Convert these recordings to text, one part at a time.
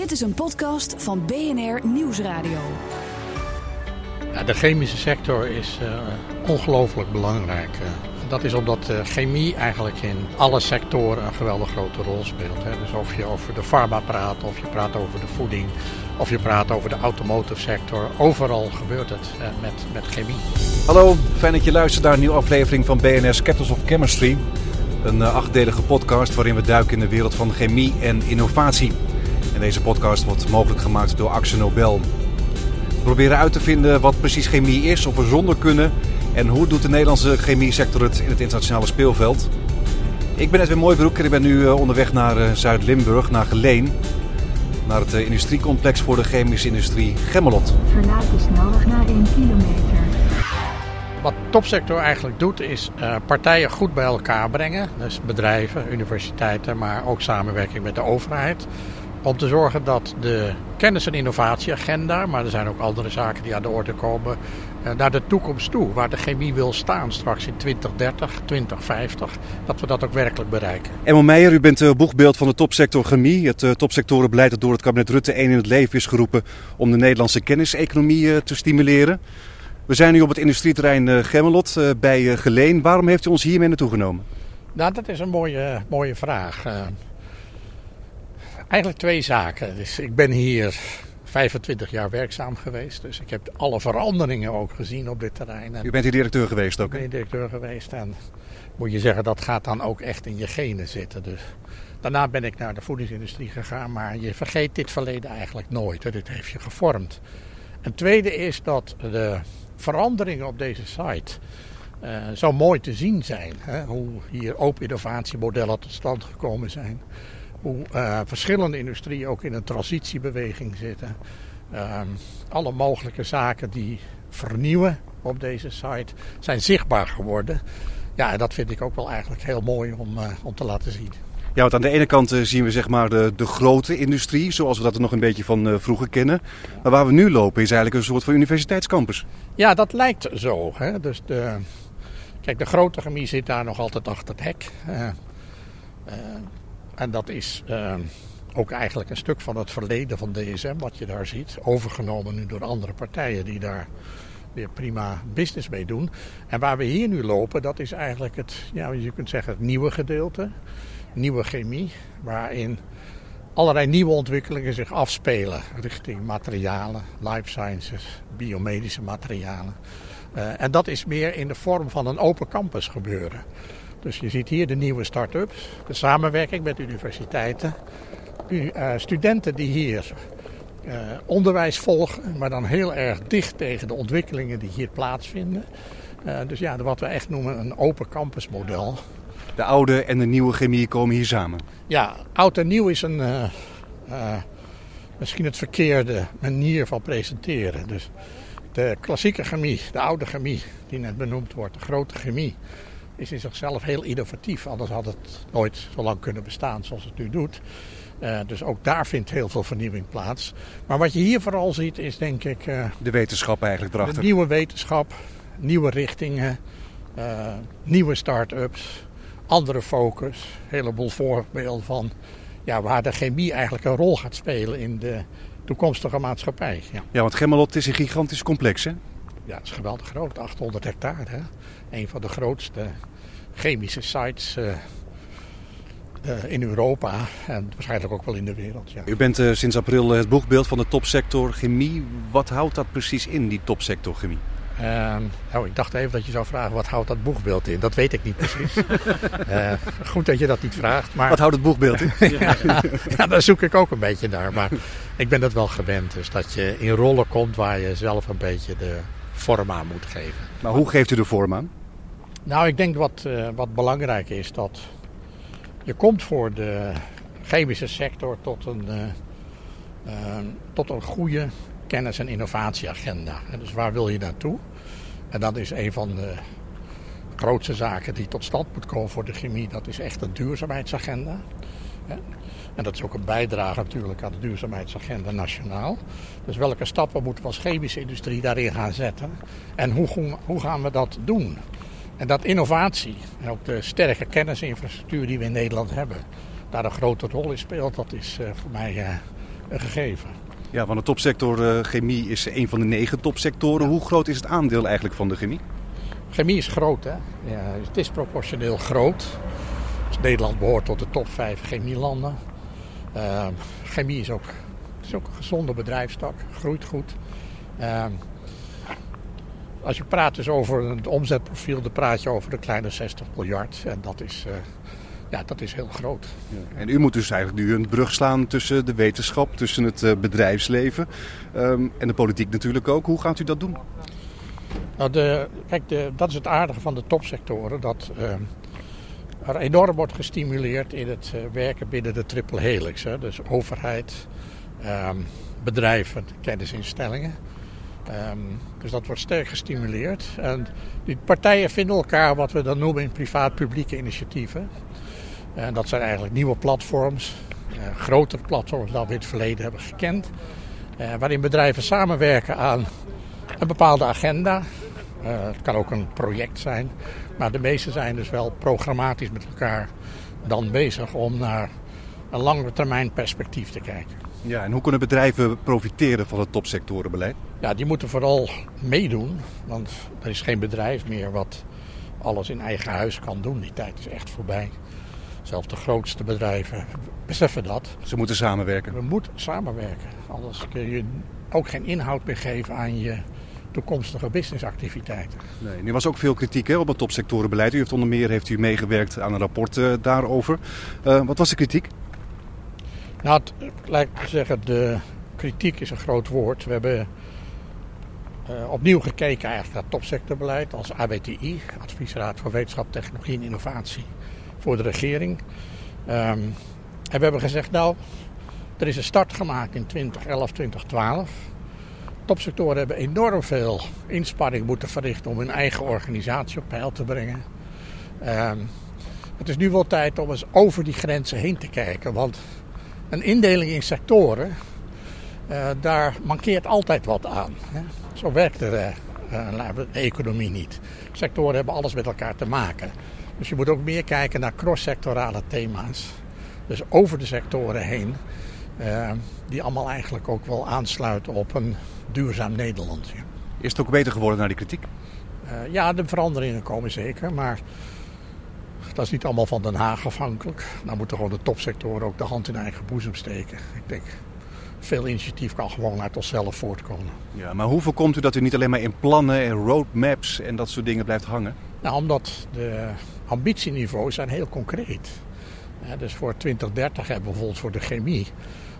Dit is een podcast van BNR Nieuwsradio. Ja, de chemische sector is uh, ongelooflijk belangrijk. Dat is omdat de chemie eigenlijk in alle sectoren een geweldig grote rol speelt. Hè. Dus of je over de farma praat, of je praat over de voeding, of je praat over de automotive sector. Overal gebeurt het met, met chemie. Hallo, fijn dat je luistert naar een nieuwe aflevering van BNR's Capitals of Chemistry. Een achtdelige podcast waarin we duiken in de wereld van chemie en innovatie. En deze podcast wordt mogelijk gemaakt door Axel Nobel. We proberen uit te vinden wat precies chemie is, of we zonder kunnen en hoe doet de Nederlandse chemie sector het in het internationale speelveld. Ik ben Edwin Mooibroek en ik ben nu onderweg naar Zuid-Limburg, naar Geleen. Naar het industriecomplex voor de chemische industrie Gemmelot. Verlaat de snelweg na 1 kilometer. Wat topsector eigenlijk doet is uh, partijen goed bij elkaar brengen. Dus bedrijven, universiteiten, maar ook samenwerking met de overheid. Om te zorgen dat de kennis- en innovatieagenda, maar er zijn ook andere zaken die aan de orde komen, uh, naar de toekomst toe. Waar de chemie wil staan straks in 2030, 2050. Dat we dat ook werkelijk bereiken. Emmel Meijer, u bent uh, boegbeeld van de topsector chemie. Het uh, topsectorenbeleid dat door het kabinet Rutte 1 in het leven is geroepen om de Nederlandse kenniseconomie te stimuleren. We zijn nu op het industrieterrein Gemmelot bij Geleen. Waarom heeft u ons hiermee naartoe genomen? Nou, dat is een mooie, mooie vraag. Eigenlijk twee zaken. Dus ik ben hier 25 jaar werkzaam geweest. Dus ik heb alle veranderingen ook gezien op dit terrein. En U bent hier directeur geweest ook? Ik ben directeur geweest. En moet je zeggen, dat gaat dan ook echt in je genen zitten. Dus daarna ben ik naar de voedingsindustrie gegaan. Maar je vergeet dit verleden eigenlijk nooit. Dit heeft je gevormd. En tweede is dat de veranderingen op deze site uh, zo mooi te zien zijn. Hè? Hoe hier open innovatiemodellen tot stand gekomen zijn hoe uh, verschillende industrieën ook in een transitiebeweging zitten. Uh, alle mogelijke zaken die vernieuwen op deze site zijn zichtbaar geworden. Ja, en dat vind ik ook wel eigenlijk heel mooi om, uh, om te laten zien. Ja, want aan de ene kant zien we zeg maar de, de grote industrie, zoals we dat er nog een beetje van vroeger kennen. Maar waar we nu lopen is eigenlijk een soort van universiteitscampus. Ja, dat lijkt zo. Hè? Dus de, kijk, de grote chemie zit daar nog altijd achter het hek. En dat is uh, ook eigenlijk een stuk van het verleden van DSM, wat je daar ziet. Overgenomen nu door andere partijen die daar weer prima business mee doen. En waar we hier nu lopen, dat is eigenlijk het, ja, je kunt zeggen, het nieuwe gedeelte. Nieuwe chemie, waarin allerlei nieuwe ontwikkelingen zich afspelen richting materialen, life sciences, biomedische materialen. Uh, en dat is meer in de vorm van een open campus gebeuren. Dus je ziet hier de nieuwe start-ups, de samenwerking met universiteiten. Uh, studenten die hier uh, onderwijs volgen, maar dan heel erg dicht tegen de ontwikkelingen die hier plaatsvinden. Uh, dus ja, wat we echt noemen een open campusmodel. De oude en de nieuwe chemie komen hier samen? Ja, oud en nieuw is een, misschien het verkeerde manier van presenteren. Dus de klassieke chemie, de oude chemie die net benoemd wordt, de grote chemie is in zichzelf heel innovatief. Anders had het nooit zo lang kunnen bestaan zoals het nu doet. Uh, dus ook daar vindt heel veel vernieuwing plaats. Maar wat je hier vooral ziet is denk ik... Uh, de wetenschap eigenlijk erachter. De nieuwe wetenschap, nieuwe richtingen, uh, nieuwe start-ups, andere focus. Een heleboel voorbeelden van ja, waar de chemie eigenlijk een rol gaat spelen in de toekomstige maatschappij. Ja, ja want Gemmelot is een gigantisch complex hè? Ja, het is geweldig groot, 800 hectare. Hè? Een van de grootste chemische sites uh, uh, in Europa en waarschijnlijk ook wel in de wereld. Ja. U bent uh, sinds april het boegbeeld van de topsector chemie. Wat houdt dat precies in, die topsector chemie? nou, ik dacht even dat je zou vragen wat houdt dat boegbeeld in. Dat weet ik niet precies. goed dat je dat niet vraagt. Maar... Wat houdt het boegbeeld in? ja, ja, daar zoek ik ook een beetje naar. Maar ik ben het wel gewend. Dus dat je in rollen komt waar je zelf een beetje de vorm aan moet geven. Maar hoe geeft u de vorm aan? Nou, ik denk wat, uh, wat belangrijk is dat je komt voor de chemische sector tot een, uh, uh, tot een goede kennis- en innovatieagenda. Dus waar wil je naartoe? En dat is een van de grootste zaken die tot stand moet komen voor de chemie. Dat is echt een duurzaamheidsagenda. En dat is ook een bijdrage natuurlijk aan de duurzaamheidsagenda nationaal. Dus welke stappen moeten we als chemische industrie daarin gaan zetten? En hoe, hoe gaan we dat doen? En dat innovatie en ook de sterke kennisinfrastructuur die we in Nederland hebben, daar een grote rol in speelt, dat is uh, voor mij uh, een gegeven. Ja, want de topsector eh, chemie is een van de negen topsectoren. Hoe groot is het aandeel eigenlijk van de chemie? Chemie is groot, hè? Ja, het is proportioneel groot. Dus Nederland behoort tot de top 5 chemielanden. Uh, chemie is ook, is ook een gezonde bedrijfstak, groeit goed. Uh, als je praat dus over het omzetprofiel, dan praat je over de kleine 60 miljard. En dat is, uh, ja, dat is heel groot. Ja. En u moet dus eigenlijk nu een brug slaan tussen de wetenschap, tussen het uh, bedrijfsleven um, en de politiek natuurlijk ook. Hoe gaat u dat doen? Nou, de, kijk, de, dat is het aardige van de topsectoren. Dat er enorm wordt gestimuleerd in het uh, werken binnen de triple helix. Hè. Dus overheid, um, bedrijven, kennisinstellingen. Um, dus dat wordt sterk gestimuleerd. En die partijen vinden elkaar wat we dan noemen in privaat-publieke initiatieven. En dat zijn eigenlijk nieuwe platforms, uh, grotere platforms dan we in het verleden hebben gekend. Uh, waarin bedrijven samenwerken aan een bepaalde agenda. Het kan ook een project zijn. Maar de meeste zijn dus wel programmatisch met elkaar dan bezig om naar een langere termijn perspectief te kijken. Ja, en hoe kunnen bedrijven profiteren van het topsectorenbeleid? Ja, die moeten vooral meedoen. Want er is geen bedrijf meer wat alles in eigen huis kan doen. Die tijd is echt voorbij. Zelfs de grootste bedrijven beseffen dat. Ze moeten samenwerken. We moeten samenwerken. Anders kun je ook geen inhoud meer geven aan je toekomstige businessactiviteiten. Nee, er was ook veel kritiek hè, op het topsectorenbeleid. U heeft onder meer heeft u meegewerkt aan een rapport uh, daarover. Uh, wat was de kritiek? Nou, het lijkt te zeggen, de kritiek is een groot woord. We hebben uh, opnieuw gekeken eigenlijk naar het topsectorbeleid als AWTI, Adviesraad voor Wetenschap, Technologie en Innovatie, voor de regering. Um, en we hebben gezegd, nou, er is een start gemaakt in 2011, 2012. Topsectoren hebben enorm veel inspanning moeten verrichten om hun eigen organisatie op peil te brengen. Um, het is nu wel tijd om eens over die grenzen heen te kijken, want een indeling in sectoren, uh, daar mankeert altijd wat aan. Hè? Zo werkt de, uh, de economie niet. Sectoren hebben alles met elkaar te maken. Dus je moet ook meer kijken naar cross-sectorale thema's. Dus over de sectoren heen. Die allemaal eigenlijk ook wel aansluiten op een duurzaam Nederland. Ja. Is het ook beter geworden na die kritiek? Uh, ja, de veranderingen komen zeker. Maar dat is niet allemaal van Den Haag afhankelijk. Dan moeten gewoon de topsectoren ook de hand in eigen boezem steken. Ik denk, veel initiatief kan gewoon uit onszelf voortkomen. Ja, maar hoe voorkomt u dat u niet alleen maar in plannen en roadmaps en dat soort dingen blijft hangen? Nou, omdat de ambitieniveaus zijn heel concreet. Ja, dus voor 2030 hebben we bijvoorbeeld voor de chemie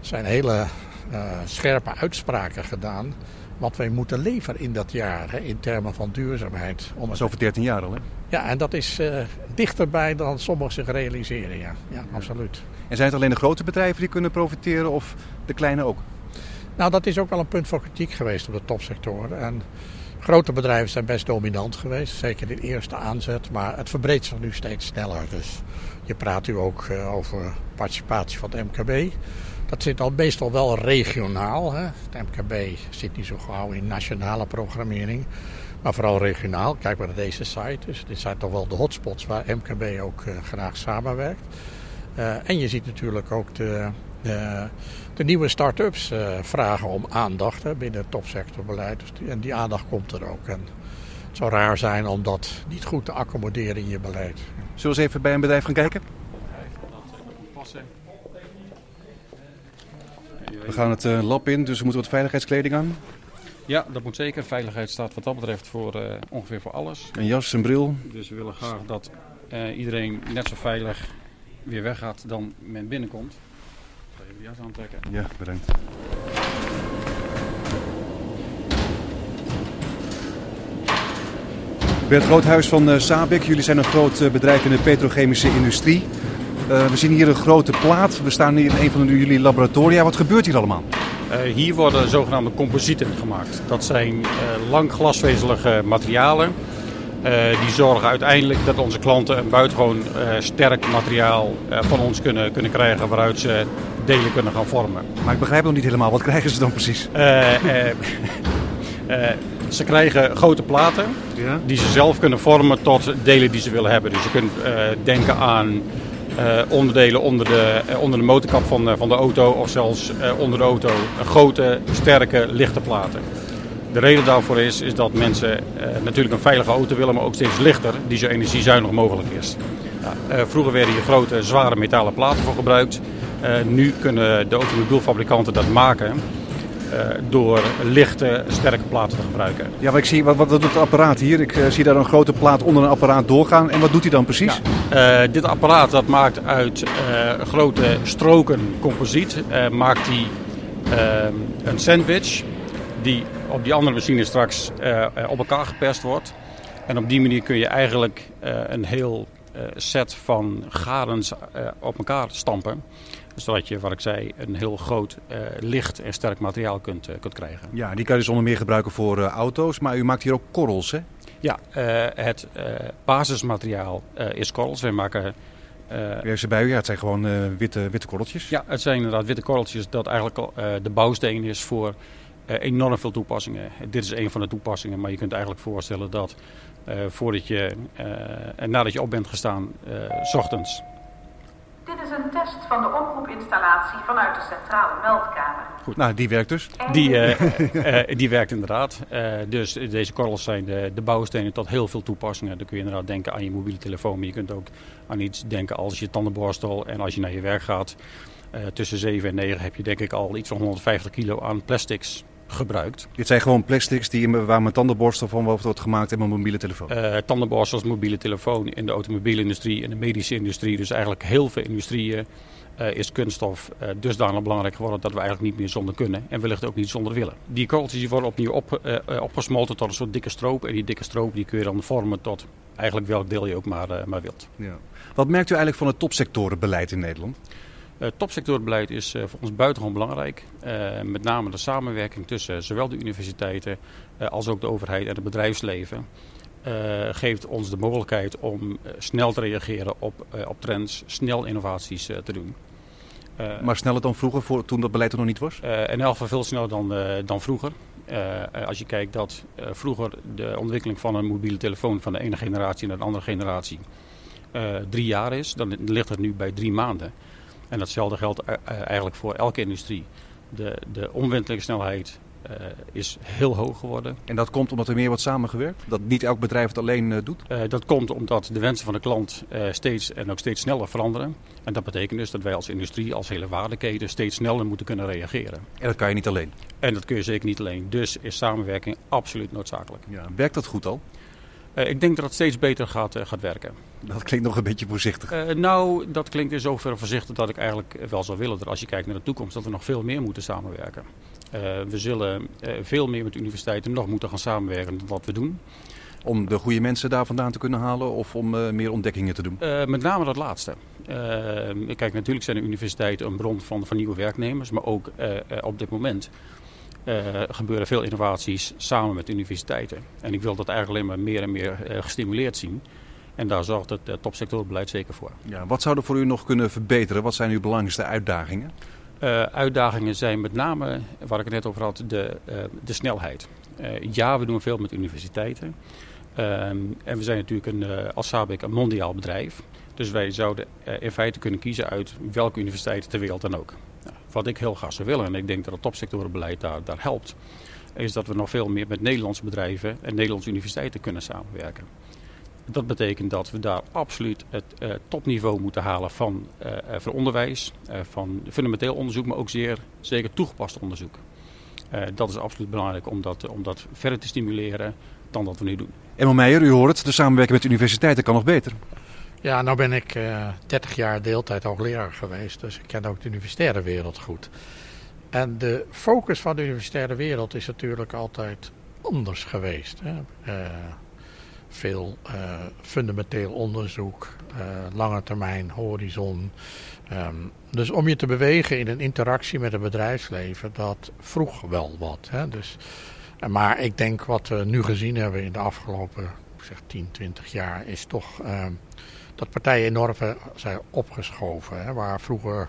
zijn hele scherpe uitspraken gedaan wat wij moeten leveren in dat jaar hè, in termen van duurzaamheid. Om het over 13 jaar al, hè? Ja, en dat is uh, dichterbij dan sommigen zich realiseren, ja. ja. absoluut. En zijn het alleen de grote bedrijven die kunnen profiteren of de kleine ook? Nou, dat is ook wel een punt van kritiek geweest op de topsectoren. En grote bedrijven zijn best dominant geweest, zeker in de eerste aanzet. Maar het verbreedt zich nu steeds sneller. Dus je praat nu ook uh, over participatie van het MKB. Dat zit al meestal wel regionaal. Hè. Het MKB zit niet zo gauw in nationale programmering, maar vooral regionaal. Kijk maar naar deze site. Dus dit zijn toch wel de hotspots waar MKB ook uh, graag samenwerkt. Uh, en je ziet natuurlijk ook de, de, de nieuwe start-ups uh, vragen om aandacht hè, binnen het topsectorbeleid. Dus en die aandacht komt er ook. En het zou raar zijn om dat niet goed te accommoderen in je beleid. Zullen we eens even bij een bedrijf gaan kijken? We gaan het uh, lab in, dus we moeten wat veiligheidskleding aan. Ja, dat moet zeker. Veiligheid staat wat dat betreft voor uh, ongeveer voor alles. Een jas, een bril. Dus we willen graag dat uh, iedereen net zo veilig weer weggaat dan men binnenkomt. Ik ga even de jas aantrekken. Ja, bedankt. Bert Groothuis van uh, Sabik, jullie zijn een groot bedrijf in de petrochemische industrie. Uh, we zien hier een grote plaat. We staan hier in een van jullie laboratoria. Wat gebeurt hier allemaal? Uh, hier worden zogenaamde composieten gemaakt. Dat zijn uh, lang glasvezelige materialen. die zorgen uiteindelijk dat onze klanten een buitengewoon sterk materiaal van ons kunnen, kunnen krijgen waaruit ze delen kunnen gaan vormen. Maar ik begrijp nog niet helemaal. Wat krijgen ze dan precies? Ze krijgen grote platen die ze zelf kunnen vormen tot delen die ze willen hebben. Dus je kunt uh, denken aan eh, onderdelen onder de, eh, onder de motorkap van, eh, van de auto of zelfs eh, onder de auto grote, sterke, lichte platen. De reden daarvoor is, is dat mensen eh, natuurlijk een veilige auto willen, maar ook steeds lichter, die zo energiezuinig mogelijk is. Ja, eh, vroeger werden hier grote, zware metalen platen voor gebruikt. Eh, nu kunnen de automobielfabrikanten dat maken eh, door lichte, sterke platen te gebruiken. Ja, maar ik zie, wat, wat doet het apparaat hier? Ik eh, zie daar een grote plaat onder een apparaat doorgaan. En wat doet hij dan precies? Eh, dit apparaat dat maakt uit eh, grote stroken composiet, eh, maakt die eh, een sandwich die op die andere machine straks eh, eh, op elkaar geperst wordt. En op die manier kun je eigenlijk eh, een heel eh, set van garens eh, op elkaar stampen. Zodat je, wat ik zei, een heel groot, eh, licht en sterk materiaal kunt, eh, kunt krijgen. Ja, die kan je dus onder meer gebruiken voor eh, auto's. Maar u maakt hier ook korrels, hè? Ja, het basismateriaal is korrels. Wij maken eh, U ze bij u. Ja, het zijn gewoon witte, witte korreltjes. Ja, het zijn inderdaad witte korreltjes dat eigenlijk de bouwsteen is voor enorm veel toepassingen. Dit is een van de toepassingen, maar je kunt eigenlijk voorstellen dat eh, voordat je en nadat je op bent gestaan, eh, s ochtends. Dit is een test van de oproepinstallatie vanuit de centrale meldkamer. Goed, nou, die werkt dus. Die, eh, eh, die werkt inderdaad. Eh, dus deze korrels zijn de, de bouwstenen tot heel veel toepassingen. Dan kun je inderdaad denken aan je mobiele telefoon, maar je kunt ook aan iets denken als je tandenborstel en als je naar je werk gaat. Eh, tussen 7 en 9 heb je denk ik al iets van 150 kilo aan plastics gebruikt. Dit zijn gewoon plastics die, waar mijn tandenborstel van wordt gemaakt en mijn mobiele telefoon. Eh tandenborstels, mobiele telefoon in de automobielindustrie, in de medische industrie. Dus eigenlijk heel veel industrieën eh, is kunststof eh, dusdanig belangrijk geworden dat we eigenlijk niet meer zonder kunnen. En wellicht ook niet zonder willen. Die korreltjes die worden opnieuw op, opgesmolten tot een soort dikke stroop. En die dikke stroop die kun je dan vormen tot eigenlijk welk deel je ook maar, maar wilt. Ja. Wat merkt u eigenlijk van het topsectorenbeleid in Nederland? Het topsectorbeleid is eh, voor ons buitengewoon belangrijk. Eh, met name de samenwerking tussen zowel de universiteiten eh, als ook de overheid en het bedrijfsleven. eh, geeft ons de mogelijkheid om eh, snel te reageren op, eh, op trends, snel innovaties eh, te doen. Eh, Maar sneller dan vroeger, voor, toen dat beleid er nog niet was? eh, in elk geval veel sneller dan, eh, dan vroeger. Eh, eh, als je kijkt dat eh, vroeger de ontwikkeling van een mobiele telefoon van de ene generatie naar de andere generatie eh, drie jaar is, dan ligt het nu bij drie maanden. En datzelfde geldt eh, eh, eigenlijk voor elke industrie. De, de omwentelingssnelheid eh, is heel hoog geworden. En dat komt omdat er meer wordt samengewerkt? Dat niet elk bedrijf het alleen doet? Dat komt omdat de wensen van de klant steeds en ook steeds sneller veranderen. En dat betekent dus dat wij als industrie, als hele waardeketen, steeds sneller moeten kunnen reageren. En dat kan je niet alleen. En dat kun je zeker niet alleen. Dus is samenwerking absoluut noodzakelijk. Ja. Werkt dat goed al? Eh, ik denk dat het steeds beter gaat, eh, gaat werken. Dat klinkt nog een beetje voorzichtig. Eh, nou, dat klinkt in zoverre voorzichtig dat ik eigenlijk wel zou willen dat als je kijkt naar de toekomst, dat we nog veel meer moeten samenwerken. We zullen veel meer met universiteiten nog moeten gaan samenwerken dan wat we doen. Om de goede mensen daar vandaan te kunnen halen of om meer ontdekkingen te doen? Met name dat laatste. Kijk, natuurlijk zijn de universiteiten een bron van, van nieuwe werknemers, maar ook op dit moment eh, gebeuren veel innovaties samen met universiteiten. En ik wil dat eigenlijk alleen maar meer en meer eh, gestimuleerd zien. En daar zorgt het uh, topsectorbeleid zeker voor. Ja, wat zou er voor u nog kunnen verbeteren? Wat zijn uw belangrijkste uitdagingen? Uitdagingen zijn met name, waar ik het net over had, de, de snelheid. Ja, we doen veel met universiteiten. Um, en we zijn natuurlijk een, als Sabic een mondiaal bedrijf. Dus wij zouden in feite kunnen kiezen uit welke universiteit ter wereld dan ook. Wat ik heel graag zou willen, en ik denk dat het topsectorenbeleid daar, daar helpt, is dat we nog veel meer met Nederlandse bedrijven en Nederlandse universiteiten kunnen samenwerken. Dat betekent dat we daar absoluut het uh, topniveau moeten halen van, uh, van onderwijs, van fundamenteel onderzoek, maar ook zeer zeker toegepast onderzoek. Dat is absoluut belangrijk om dat, om dat verder te stimuleren dan dat we nu doen. Emma Meijer, u hoort het, de samenwerking met universiteiten kan nog beter. Ja, nou ben ik uh, 30 jaar deeltijd hoogleraar geweest, dus ik ken ook de universitaire wereld goed. En de focus van de universitaire wereld is natuurlijk altijd anders geweest. Hè? Uh, veel uh, fundamenteel onderzoek, lange termijn, horizon. Um, dus om je te bewegen in een interactie met het bedrijfsleven, dat vroeg wel wat. Hè? Dus, maar ik denk wat we nu gezien hebben in de afgelopen zeg, 10, 20 jaar, is toch uh, dat partijen enorm zijn opgeschoven. Hè? Waar vroeger,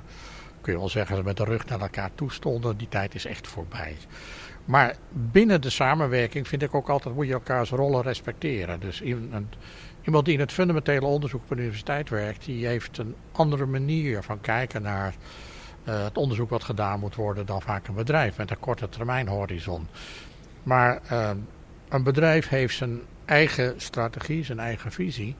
kun je wel zeggen, ze met de rug naar elkaar toe stonden, die tijd is echt voorbij. Maar binnen de samenwerking vind ik ook altijd moet je elkaars rollen respecteren. Dus Iemand die in het fundamentele onderzoek op de universiteit werkt, die heeft een andere manier van kijken naar uh, het onderzoek wat gedaan moet worden dan vaak een bedrijf met een korte termijn horizon. Maar uh, een bedrijf heeft zijn eigen strategie, zijn eigen visie.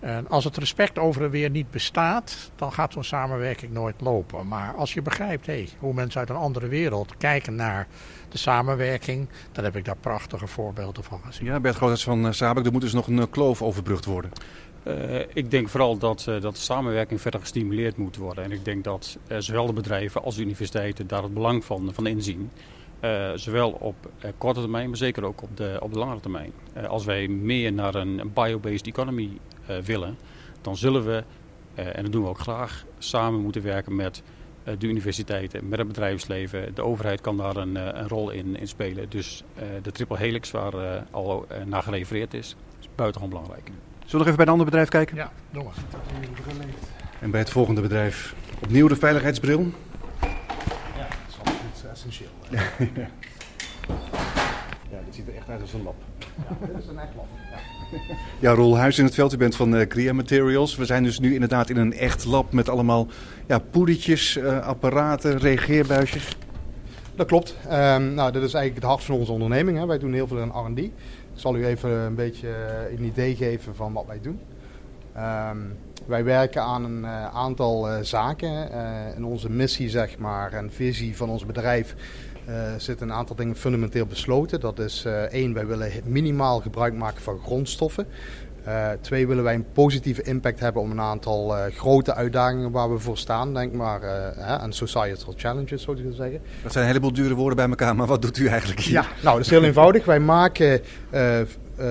En als het respect over en weer niet bestaat, dan gaat zo'n samenwerking nooit lopen. Maar als je begrijpt hey, hoe mensen uit een andere wereld kijken naar de samenwerking, dan heb ik daar prachtige voorbeelden van gezien. Ja, Bert Groothuis van Sabek, er moet dus nog een kloof overbrugd worden. Uh, ik denk vooral dat, uh, dat de samenwerking verder gestimuleerd moet worden. En ik denk dat uh, zowel de bedrijven als de universiteiten daar het belang van, van inzien. Zowel op korte termijn, maar zeker ook op de, op de langere termijn. als wij meer naar een biobased economy willen, dan zullen we, en dat doen we ook graag, samen moeten werken met de universiteiten, met het bedrijfsleven. De overheid kan daar een, een rol in, in, spelen. Dus de triple helix waar al naar gerefereerd is, is buitengewoon belangrijk. Zullen we nog even bij een ander bedrijf kijken? Ja, doe maar. En bij het volgende bedrijf opnieuw de veiligheidsbril. Essentieel. ja, dit ziet er echt uit als een lab. Ja, dit is een echt lab. Ja. Ja, Roel Huis in het veld, u bent van uh, Crea Materials. We zijn dus nu inderdaad in een echt lab met allemaal ja, poedertjes, uh, apparaten, reageerbuisjes. Dat klopt. Um, nou, dit is eigenlijk het hart van onze onderneming. Hè. Wij doen heel veel in R&D. Ik zal u even een beetje een idee geven van wat wij doen. Um, wij werken aan een uh, aantal uh, zaken. In onze missie zeg maar, en visie van ons bedrijf zitten een aantal dingen fundamenteel besloten. Dat is één, wij willen minimaal gebruik maken van grondstoffen. Uh, twee, willen wij een positieve impact hebben om een aantal uh, grote uitdagingen waar we voor staan. Denk maar uh, aan societal challenges, zou je zeggen. Dat zijn een heleboel dure woorden bij elkaar, maar wat doet u eigenlijk hier? Ja, nou, dat is heel eenvoudig. Wij maken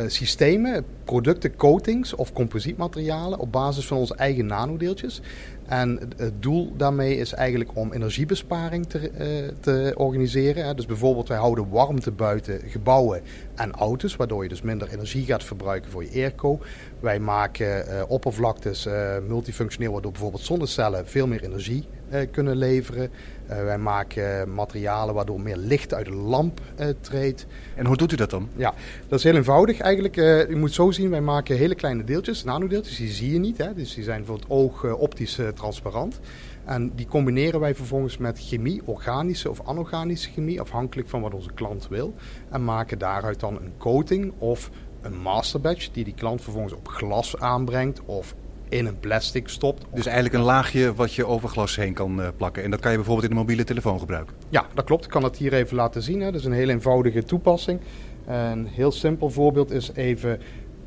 systemen, producten, coatings of composietmaterialen op basis van onze eigen nanodeeltjes. En het doel daarmee is eigenlijk om energiebesparing te, uh, te organiseren. Dus bijvoorbeeld wij houden warmte buiten gebouwen en auto's, waardoor je dus minder energie gaat verbruiken voor je airco. Wij maken uh, oppervlaktes multifunctioneel, waardoor bijvoorbeeld zonnecellen veel meer energie kunnen leveren. wij maken materialen waardoor meer licht uit de lamp treedt. En hoe doet u dat dan? Ja, dat is heel eenvoudig eigenlijk. u moet zo zien, wij maken hele kleine deeltjes, nanodeeltjes, die zie je niet. Hè? Dus die zijn voor het oog optisch transparant. En die combineren wij vervolgens met chemie, organische of anorganische chemie, afhankelijk van wat onze klant wil. En maken daaruit dan een coating of een master batch die die klant vervolgens op glas aanbrengt of in een plastic stopt. Dus eigenlijk een laagje wat je over glas heen kan uh, plakken. En dat kan je bijvoorbeeld in een mobiele telefoon gebruiken. Ja, dat klopt. Ik kan dat hier even laten zien. Hè. Dat is een heel eenvoudige toepassing. Een heel simpel voorbeeld is even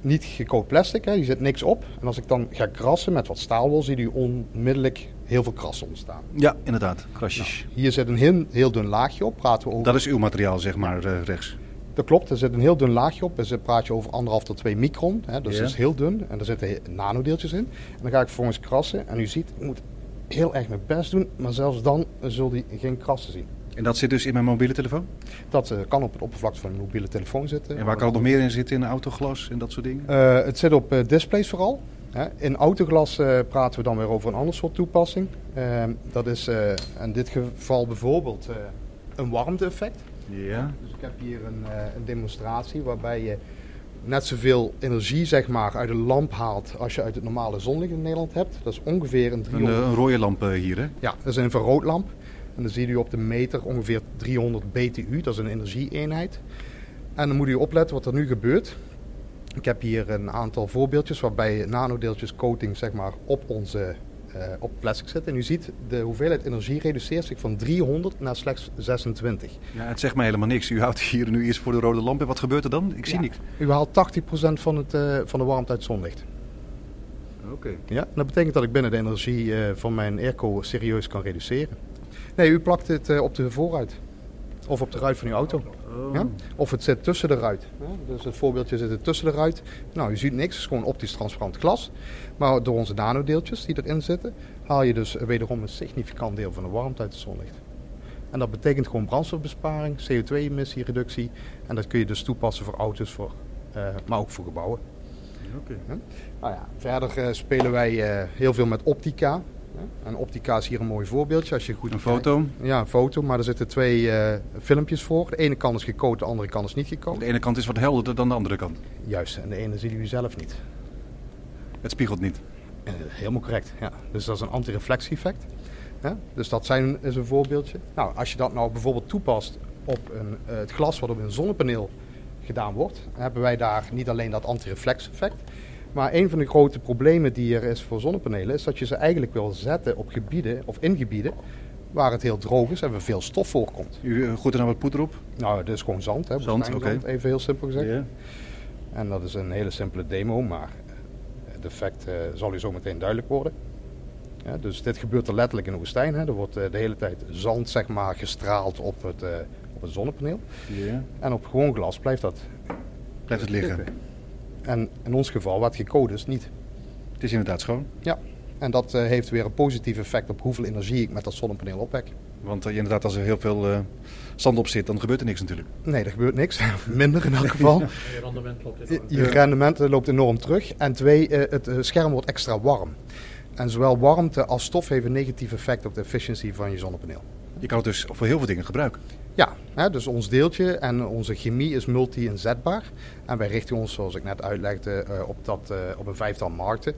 niet gecoat plastic, hè. je zit niks op. En als ik dan ga krassen met wat staalwol, zie je onmiddellijk heel veel krassen ontstaan. Ja, inderdaad, krasjes. Nou, hier zit een heel, heel dun laagje op, praten we over... Dat is uw materiaal, zeg maar, uh, rechts. Dat klopt, er zit een heel dun laagje op. Dus praat je over anderhalf tot twee micron, hè. dus dat is heel dun. En er zitten nanodeeltjes in. En dan ga ik vervolgens krassen. En u ziet, ik moet heel erg mijn best doen, maar zelfs dan zul je geen krassen zien. En dat zit dus in mijn mobiele telefoon? Dat uh, kan op het oppervlakte van een mobiele telefoon zitten. En waar kan het nog meer in zitten? In autoglas en dat soort dingen? Uh, het zit op uh, displays vooral. Hè. In autoglas praten we dan weer over een ander soort toepassing. Ehm, dat is in dit geval bijvoorbeeld een warmte-effect. Ja. Dus ik heb hier een, een demonstratie waarbij je net zoveel energie zeg maar, uit een lamp haalt als je uit het normale zonlicht in Nederland hebt. Dat is ongeveer een 300... Een, een rode lamp hier hè? Ja, dat is een infraroodlamp. En dan ziet u op de meter ongeveer 300 BTU, dat is een energieeenheid. En dan moet u opletten wat er nu gebeurt. Ik heb hier een aantal voorbeeldjes waarbij nanodeeltjes coating zeg maar, op onze op plastic zitten. En u ziet de hoeveelheid energie reduceert zich van 300 naar slechts 26. Ja, het zegt mij helemaal niks. U houdt hier nu eerst voor de rode lamp. En wat gebeurt er dan? Ik zie ja. niks. U haalt 80% van, het, uh, van de warmte uit zonlicht. Oké. Okay. Ja, dat betekent dat ik binnen de energie uh, van mijn airco serieus kan reduceren. Nee, u plakt het op de voorruit. Of op de ruit van uw auto. Oh. Ja? Of het zit tussen de ruit. Ja? Dus het voorbeeldje zit tussen de ruit. Nou, u ziet niks. Het is gewoon optisch transparant glas. Maar door onze nanodeeltjes die erin zitten... haal je dus wederom een significant deel van de warmte uit het zonlicht. En dat betekent gewoon brandstofbesparing, CO2-emissiereductie. En dat kun je dus toepassen voor auto's, voor, uh, maar ook voor gebouwen. Okay. Nou ja, verder uh, spelen wij uh, heel veel met optica. En optica is hier een mooi voorbeeldje. Als je goed een foto? Ja, een foto. Maar er zitten twee uh, filmpjes voor. De ene kant is gecoat, de andere kant is niet gecoat. De ene kant is wat helderder dan de andere kant? Juist. En de ene ziet u zelf niet. Het spiegelt niet. Eh, helemaal correct, ja. Dus dat is een antireflectie-effect. Ja? Dus dat zijn, is een voorbeeldje. Nou, als je dat nou bijvoorbeeld toepast op een, eh, het glas wat op een zonnepaneel gedaan wordt, hebben wij daar niet alleen dat antireflex-effect. Maar een van de grote problemen die er is voor zonnepanelen, is dat je ze eigenlijk wil zetten op gebieden of in gebieden waar het heel droog is en waar veel stof voorkomt. U uh, gooit er nou wat poeder op? Nou, dat is gewoon zand, hè, Zand, oké. even heel simpel gezegd. En dat is een hele simpele demo, maar het effect eh, zal u zo meteen duidelijk worden. Ja, dus dit gebeurt er letterlijk in de woestijn. Hè. Er wordt eh, de hele tijd zand zeg maar, gestraald op het, eh, op het zonnepaneel. En op gewoon glas blijft dat Blijft het liggen. En in ons geval, wat gecode is, niet. Het is inderdaad schoon. Ja. En dat eh, heeft weer een positief effect op hoeveel energie ik met dat zonnepaneel opwek. Want eh, inderdaad, als er heel veel eh, zand op zit, dan gebeurt er niks natuurlijk. Nee, er gebeurt niks. Minder in elk geval. Je rendement loopt Je, je rendement loopt enorm terug. En twee, eh, het scherm wordt extra warm. En zowel warmte als stof heeft een negatief effect op de efficiëntie van je zonnepaneel. Je kan het dus voor heel veel dingen gebruiken. Ja, hè, dus ons deeltje en onze chemie is multi-inzetbaar. En wij richten ons, zoals ik net uitlegde, eh, op, dat, eh, op een vijftal markten.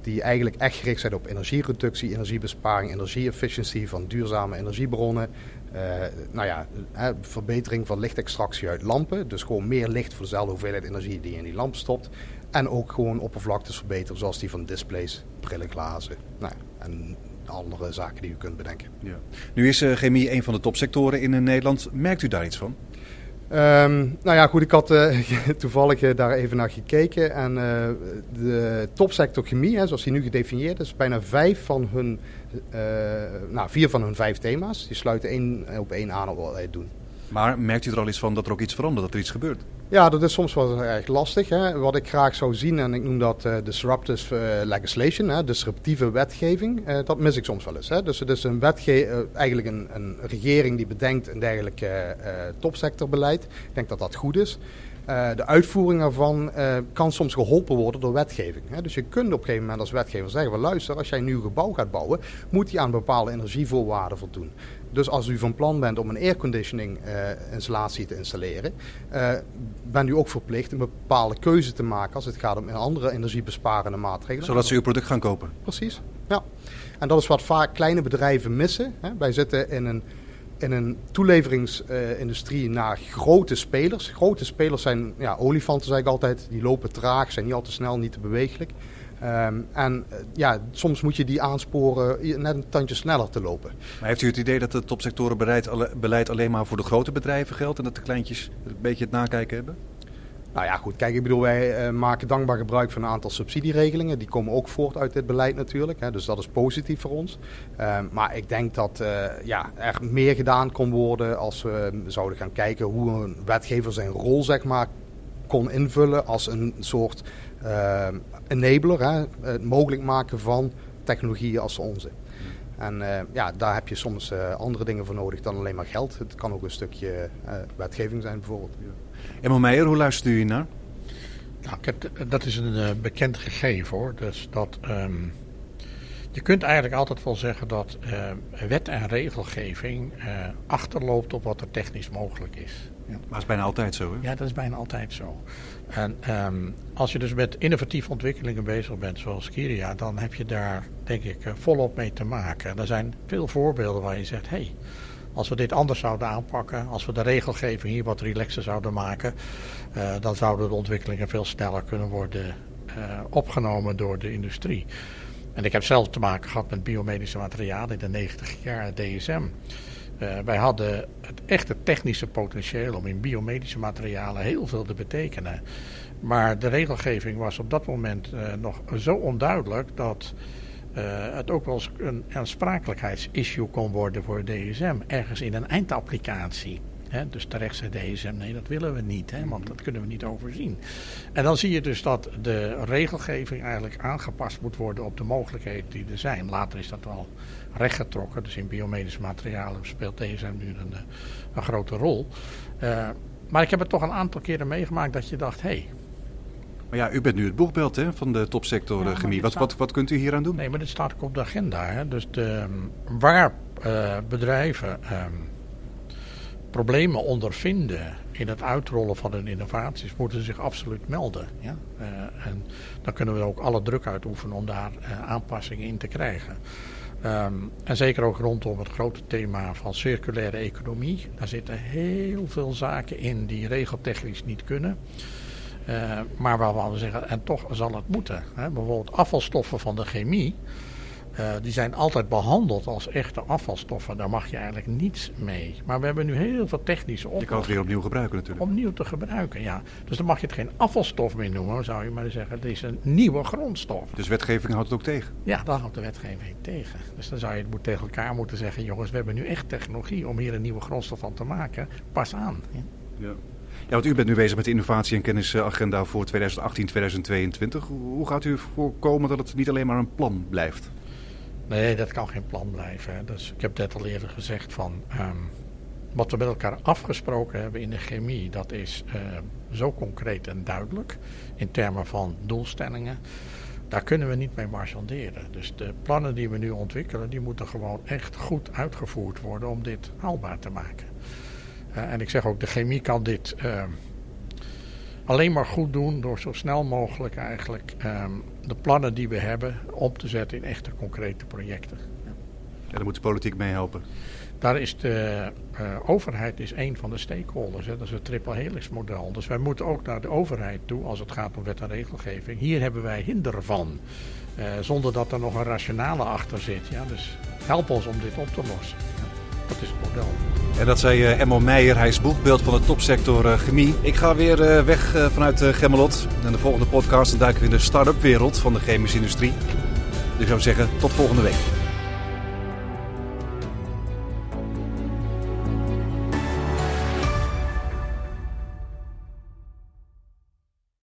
Die eigenlijk echt gericht zijn op energiereductie, energiebesparing, energie-efficiëntie van duurzame energiebronnen. Eh, nou ja, hè, verbetering van lichtextractie uit lampen. Dus gewoon meer licht voor dezelfde hoeveelheid energie die je in die lamp stopt. En ook gewoon oppervlaktes verbeteren, zoals die van displays, brillen, glazen. Nou, en andere zaken die u kunt bedenken. Ja. Nu is eh, chemie een van de topsectoren in eh, Nederland. Merkt u daar iets van? Ehm, nou ja, goed, ik had eh, toevallig daar even naar gekeken. En eh, de topsector chemie, hè, zoals die nu gedefinieerd is, bijna vijf van hun, eh, nou, vier van hun vijf thema's, die sluiten één op één aan op wat wij doen. Maar merkt u er al iets van dat er ook iets verandert, dat er iets gebeurt? Ja, dat is soms wel erg lastig. Hè. Wat ik graag zou zien, en ik noem dat eh, disruptive eh, legislation, hè, disruptieve wetgeving, eh, dat mis ik soms wel eens. Hè. Dus het is een wetge eigenlijk een, een regering die bedenkt een dergelijk topsectorbeleid. Ik denk dat dat goed is. De uitvoering ervan eh, kan soms geholpen worden door wetgeving. Hè. Dus je kunt op een gegeven moment als wetgever zeggen: van, luister, als jij een nieuw gebouw gaat bouwen, moet die aan bepaalde energievoorwaarden voldoen. Dus als u van plan bent om een airconditioning eh, installatie te installeren, eh, bent u ook verplicht een bepaalde keuze te maken als het gaat om andere energiebesparende maatregelen. Zodat ze uw product gaan kopen. Precies, ja. En dat is wat vaak kleine bedrijven missen. Hè. Wij zitten in een, in een toeleveringsindustrie naar grote spelers. Grote spelers zijn ja, olifanten, zeg ik altijd. Die lopen traag, zijn niet al te snel, niet te bewegelijk. Ehm, en eh, ja, soms moet je die aansporen net een tandje sneller te lopen. Maar heeft u het idee dat het topsectorenbeleid alle- beleid alleen maar voor de grote bedrijven geldt en dat de kleintjes een beetje het nakijken hebben? Nou ja, goed. Kijk, ik bedoel, wij eh, maken dankbaar gebruik van een aantal subsidieregelingen. Die komen ook voort uit dit beleid natuurlijk. Hè, dus dat is positief voor ons. Ehm, maar ik denk dat eh, ja, er meer gedaan kon worden als we zouden gaan kijken hoe een wetgever zijn rol, zeg maar, kon invullen als een soort ehm, enabler. Hè, het mogelijk maken van technologieën als onze. En eh, ja, daar heb je soms eh, andere dingen voor nodig dan alleen maar geld. Het kan ook een stukje eh, wetgeving zijn bijvoorbeeld. Emma Meijer, hoe luistert u naar? Nou, dat is een eh, bekend gegeven hoor. Dus dat, ehm, je kunt eigenlijk altijd wel zeggen dat eh, wet en regelgeving eh, achterloopt op wat er technisch mogelijk is. Maar dat is bijna altijd zo, hè? Ja, dat is bijna altijd zo. En ehm, als je dus met innovatieve ontwikkelingen bezig bent, zoals Kiria, dan heb je daar denk ik eh, volop mee te maken. Er zijn veel voorbeelden waar je zegt, hé, hey, als we dit anders zouden aanpakken, als we de regelgeving hier wat relaxer zouden maken, dan zouden de ontwikkelingen veel sneller kunnen worden opgenomen door de industrie. En ik heb zelf te maken gehad met biomedische materialen in de 90 jaar DSM. Eh, wij hadden het echte technische potentieel om in biomedische materialen heel veel te betekenen. Maar de regelgeving was op dat moment eh, nog zo onduidelijk dat eh, het ook wel eens een aansprakelijkheidsissue kon worden voor DSM. Ergens in een eindapplicatie. Dus terecht zei DSM, nee dat willen we niet, hè, want dat kunnen we niet overzien. En dan zie je dus dat de regelgeving eigenlijk aangepast moet worden op de mogelijkheden die er zijn. Later is dat wel rechtgetrokken, dus in biomedische materialen speelt DSM nu een, eh, een grote rol. Uh, maar ik heb het toch een aantal keren meegemaakt dat je dacht, hé, hey, Maar ja, u bent nu het boegbeeld hè, van de topsector Ja, eh, chemie. Wat, staat- wat, wat kunt u hier aan doen? Nee, maar dit staat ook op de agenda. Hè? Dus de, waar eh, bedrijven ehm, problemen ondervinden in het uitrollen van hun innovaties, moeten zich absoluut melden. Ja? Uh, en dan kunnen we ook alle druk uitoefenen om daar uh, aanpassingen in te krijgen. Um, en zeker ook rondom het grote thema van circulaire economie. Daar zitten heel veel zaken in die regeltechnisch niet kunnen. Uh, maar waarvan we zeggen, en toch zal het moeten. Hè? Bijvoorbeeld afvalstoffen van de chemie. Uh, die zijn altijd behandeld als echte afvalstoffen. Daar mag je eigenlijk niets mee. Maar we hebben nu heel veel technische oplossingen. Je kan het weer opnieuw gebruiken natuurlijk. Opnieuw te gebruiken, ja. Dus dan mag je het geen afvalstof meer noemen, zou je maar zeggen. Het is een nieuwe grondstof. Dus wetgeving houdt het ook tegen? Ja, daar houdt de wetgeving tegen. Dus dan zou je het tegen elkaar moeten zeggen... jongens, we hebben nu echt technologie om hier een nieuwe grondstof van te maken. Pas aan. Ja. ja. Ja, want u bent nu bezig met de innovatie- en kennisagenda voor 2018-2022. Hoe gaat u voorkomen dat het niet alleen maar een plan blijft? Nee, dat kan geen plan blijven. Dus ik heb net al eerder gezegd van... Um, wat we met elkaar afgesproken hebben in de chemie... dat is uh, zo concreet en duidelijk in termen van doelstellingen... Daar kunnen we niet mee marchanderen. Dus de plannen die we nu ontwikkelen... die moeten gewoon echt goed uitgevoerd worden om dit haalbaar te maken. Uh, en ik zeg ook, de chemie kan dit... Uh, alleen maar goed doen door zo snel mogelijk eigenlijk um, de plannen die we hebben om te zetten in echte concrete projecten. Ja, daar moet de politiek mee helpen. Daar is de uh, overheid is een van de stakeholders. Hè. Dat is het triple helix model. Dus wij moeten ook naar de overheid toe als het gaat om wet en regelgeving. Hier hebben wij hinder van. Uh, zonder dat er nog een rationale achter zit. Ja. Dus help ons om dit op te lossen. Ja. Dat is het model. En dat zei uh, Emmo Meijer, hij is boegbeeld van de topsector uh, chemie. Ik ga weer uh, weg vanuit Gemmelot. En de volgende podcast duiken we in de start-up wereld van de chemische industrie. Dus ik zou zeggen, tot volgende week.